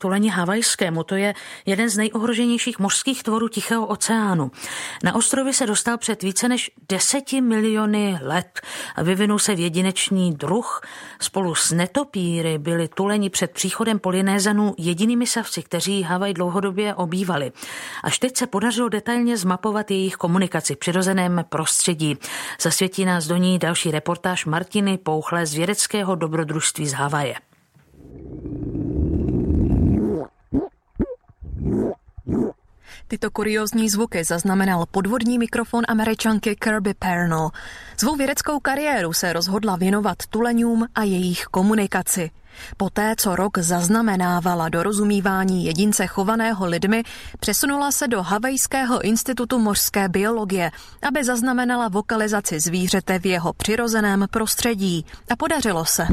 Tuleni havajskému, to je jeden z nejohroženějších mořských tvorů Tichého oceánu. Na ostrově se dostal před více než deseti miliony let a vyvinul se v jedinečný druh. Spolu s netopíry byli tuleni před příchodem Polynézanů jedinými savci, kteří Havaj dlouhodobě obývali. Až teď se podařilo detailně zmapovat jejich komunikaci v přirozeném prostředí. Zasvětí nás do ní další reportáž Martiny Pouchle z vědeckého dobrodružství z Havaje. Tyto kuriózní zvuky zaznamenal podvodní mikrofon američanky Kirby Pernell. Svou vědeckou kariéru se rozhodla věnovat tuleňům a jejich komunikaci. Poté, co rok zaznamenávala dorozumívání jedince chovaného lidmi, přesunula se do Havajského institutu mořské biologie, aby zaznamenala vokalizaci zvířete v jeho přirozeném prostředí. A podařilo se.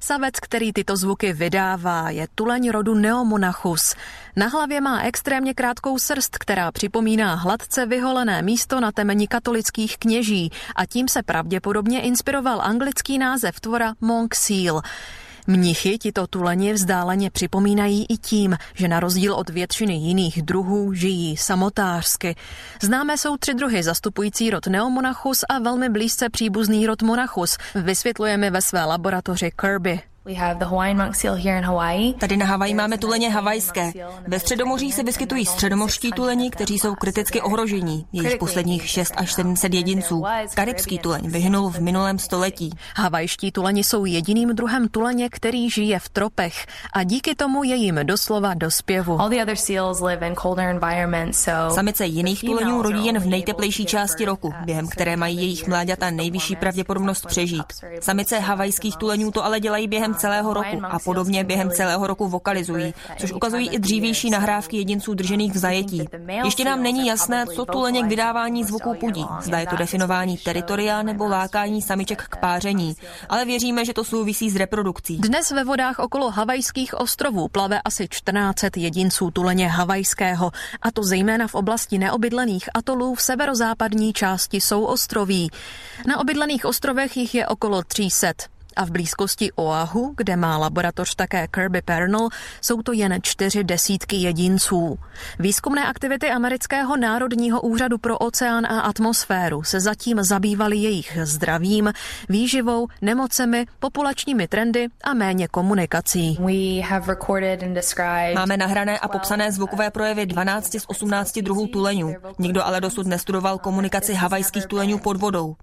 Savec, který tyto zvuky vydává, je tuleň rodu Neomonachus. Na hlavě má extrémně krátkou srst, která připomíná hladce vyholené místo na temeni katolických kněží a tím se pravděpodobně inspiroval anglický název tvora Monk Seal. Mnichy tito tuleni vzdáleně připomínají i tím, že na rozdíl od většiny jiných druhů žijí samotářsky. Známé jsou tři druhy zastupující rod Neomonachus a velmi blízce příbuzný rod Monachus. Vysvětlujeme ve své laboratoři Kirby. Tady na Havaji máme tuleně havajské. Ve Středomoří se vyskytují středomořští tuleni, kteří jsou kriticky ohrožení. Jejich posledních 6 až 700 jedinců. Karibský tuleň vyhnul v minulém století. Havajští tuleni jsou jediným druhem tuleně, který žije v tropech a díky tomu je jim doslova do zpěvu. Samice jiných tuleňů rodí jen v nejteplejší části roku, během které mají jejich mláďata nejvyšší pravděpodobnost přežít. Samice havajských tuleňů to ale dělají během celého roku a podobně během celého roku vokalizují, což ukazují i dřívější nahrávky jedinců držených v zajetí. Ještě nám není jasné, co tuleně k vydávání zvuků pudí. Zda je to definování teritoria nebo lákání samiček k páření, ale věříme, že to souvisí s reprodukcí. Dnes ve vodách okolo havajských ostrovů plave asi 14 jedinců tuleně havajského, a to zejména v oblasti neobydlených atolů v severozápadní části souostroví. Na obydlených ostrovech jich je okolo 300 a v blízkosti Oahu, kde má laboratoř také Kirby Pernell, jsou to jen čtyři desítky jedinců. Výzkumné aktivity Amerického národního úřadu pro oceán a atmosféru se zatím zabývaly jejich zdravím, výživou, nemocemi, populačními trendy a méně komunikací. Máme nahrané a popsané zvukové projevy 12 z 18 druhů tuleňů. Nikdo ale dosud nestudoval komunikaci havajských tuleňů pod vodou.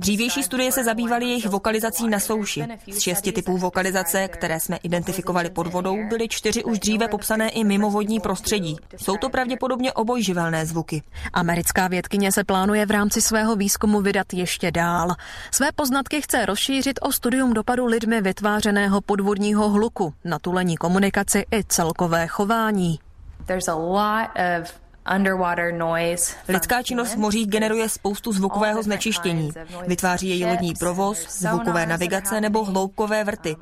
Dřívější studie se zabývaly jejich vokalizací na souši. Z šesti typů vokalizace, které jsme identifikovali pod vodou, byly čtyři už dříve popsané i mimovodní prostředí. Jsou to pravděpodobně obojživelné zvuky. Americká vědkyně se plánuje v rámci svého výzkumu vydat ještě dál. Své poznatky chce rozšířit o studium dopadu lidmi vytvářeného podvodního hluku na tulení komunikaci i celkové chování. There's a lot of Lidská činnost v mořích generuje spoustu zvukového znečištění. Vytváří její lodní provoz, zvukové navigace nebo hloubkové vrty.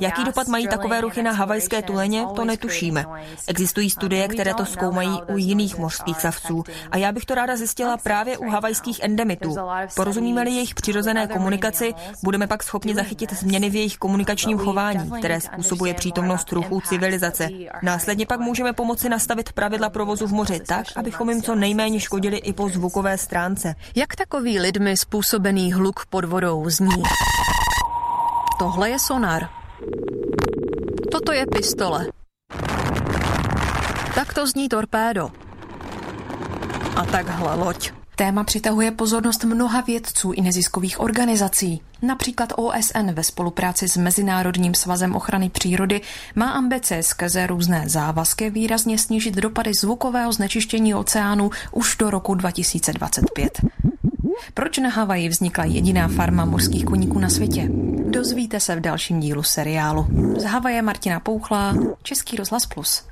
Jaký dopad mají takové ruchy na havajské tuleně, to netušíme. Existují studie, které to zkoumají u jiných mořských savců a já bych to ráda zjistila právě u havajských endemitů. Porozumíme-li jejich přirozené komunikaci, budeme pak schopni zachytit změny v jejich komunikačním chování, které způsobuje přítomnost ruchů civilizace. Následně pak můžeme pomoci nastavit pravidla provozu v moři tak, abychom jim co nejméně škodili i po zvukové stránce. Jak takový lidmi způsobený hluk pod vodou zní? Tohle je sonar. Toto je pistole. Tak to zní torpédo. A takhle loď. Téma přitahuje pozornost mnoha vědců i neziskových organizací. Například OSN ve spolupráci s Mezinárodním svazem ochrany přírody má ambice skrze různé závazky výrazně snížit dopady zvukového znečištění oceánu už do roku 2025. Proč na Havaji vznikla jediná farma mořských koníků na světě? Dozvíte se v dalším dílu seriálu. Z Havaje Martina Pouchlá, Český rozhlas Plus.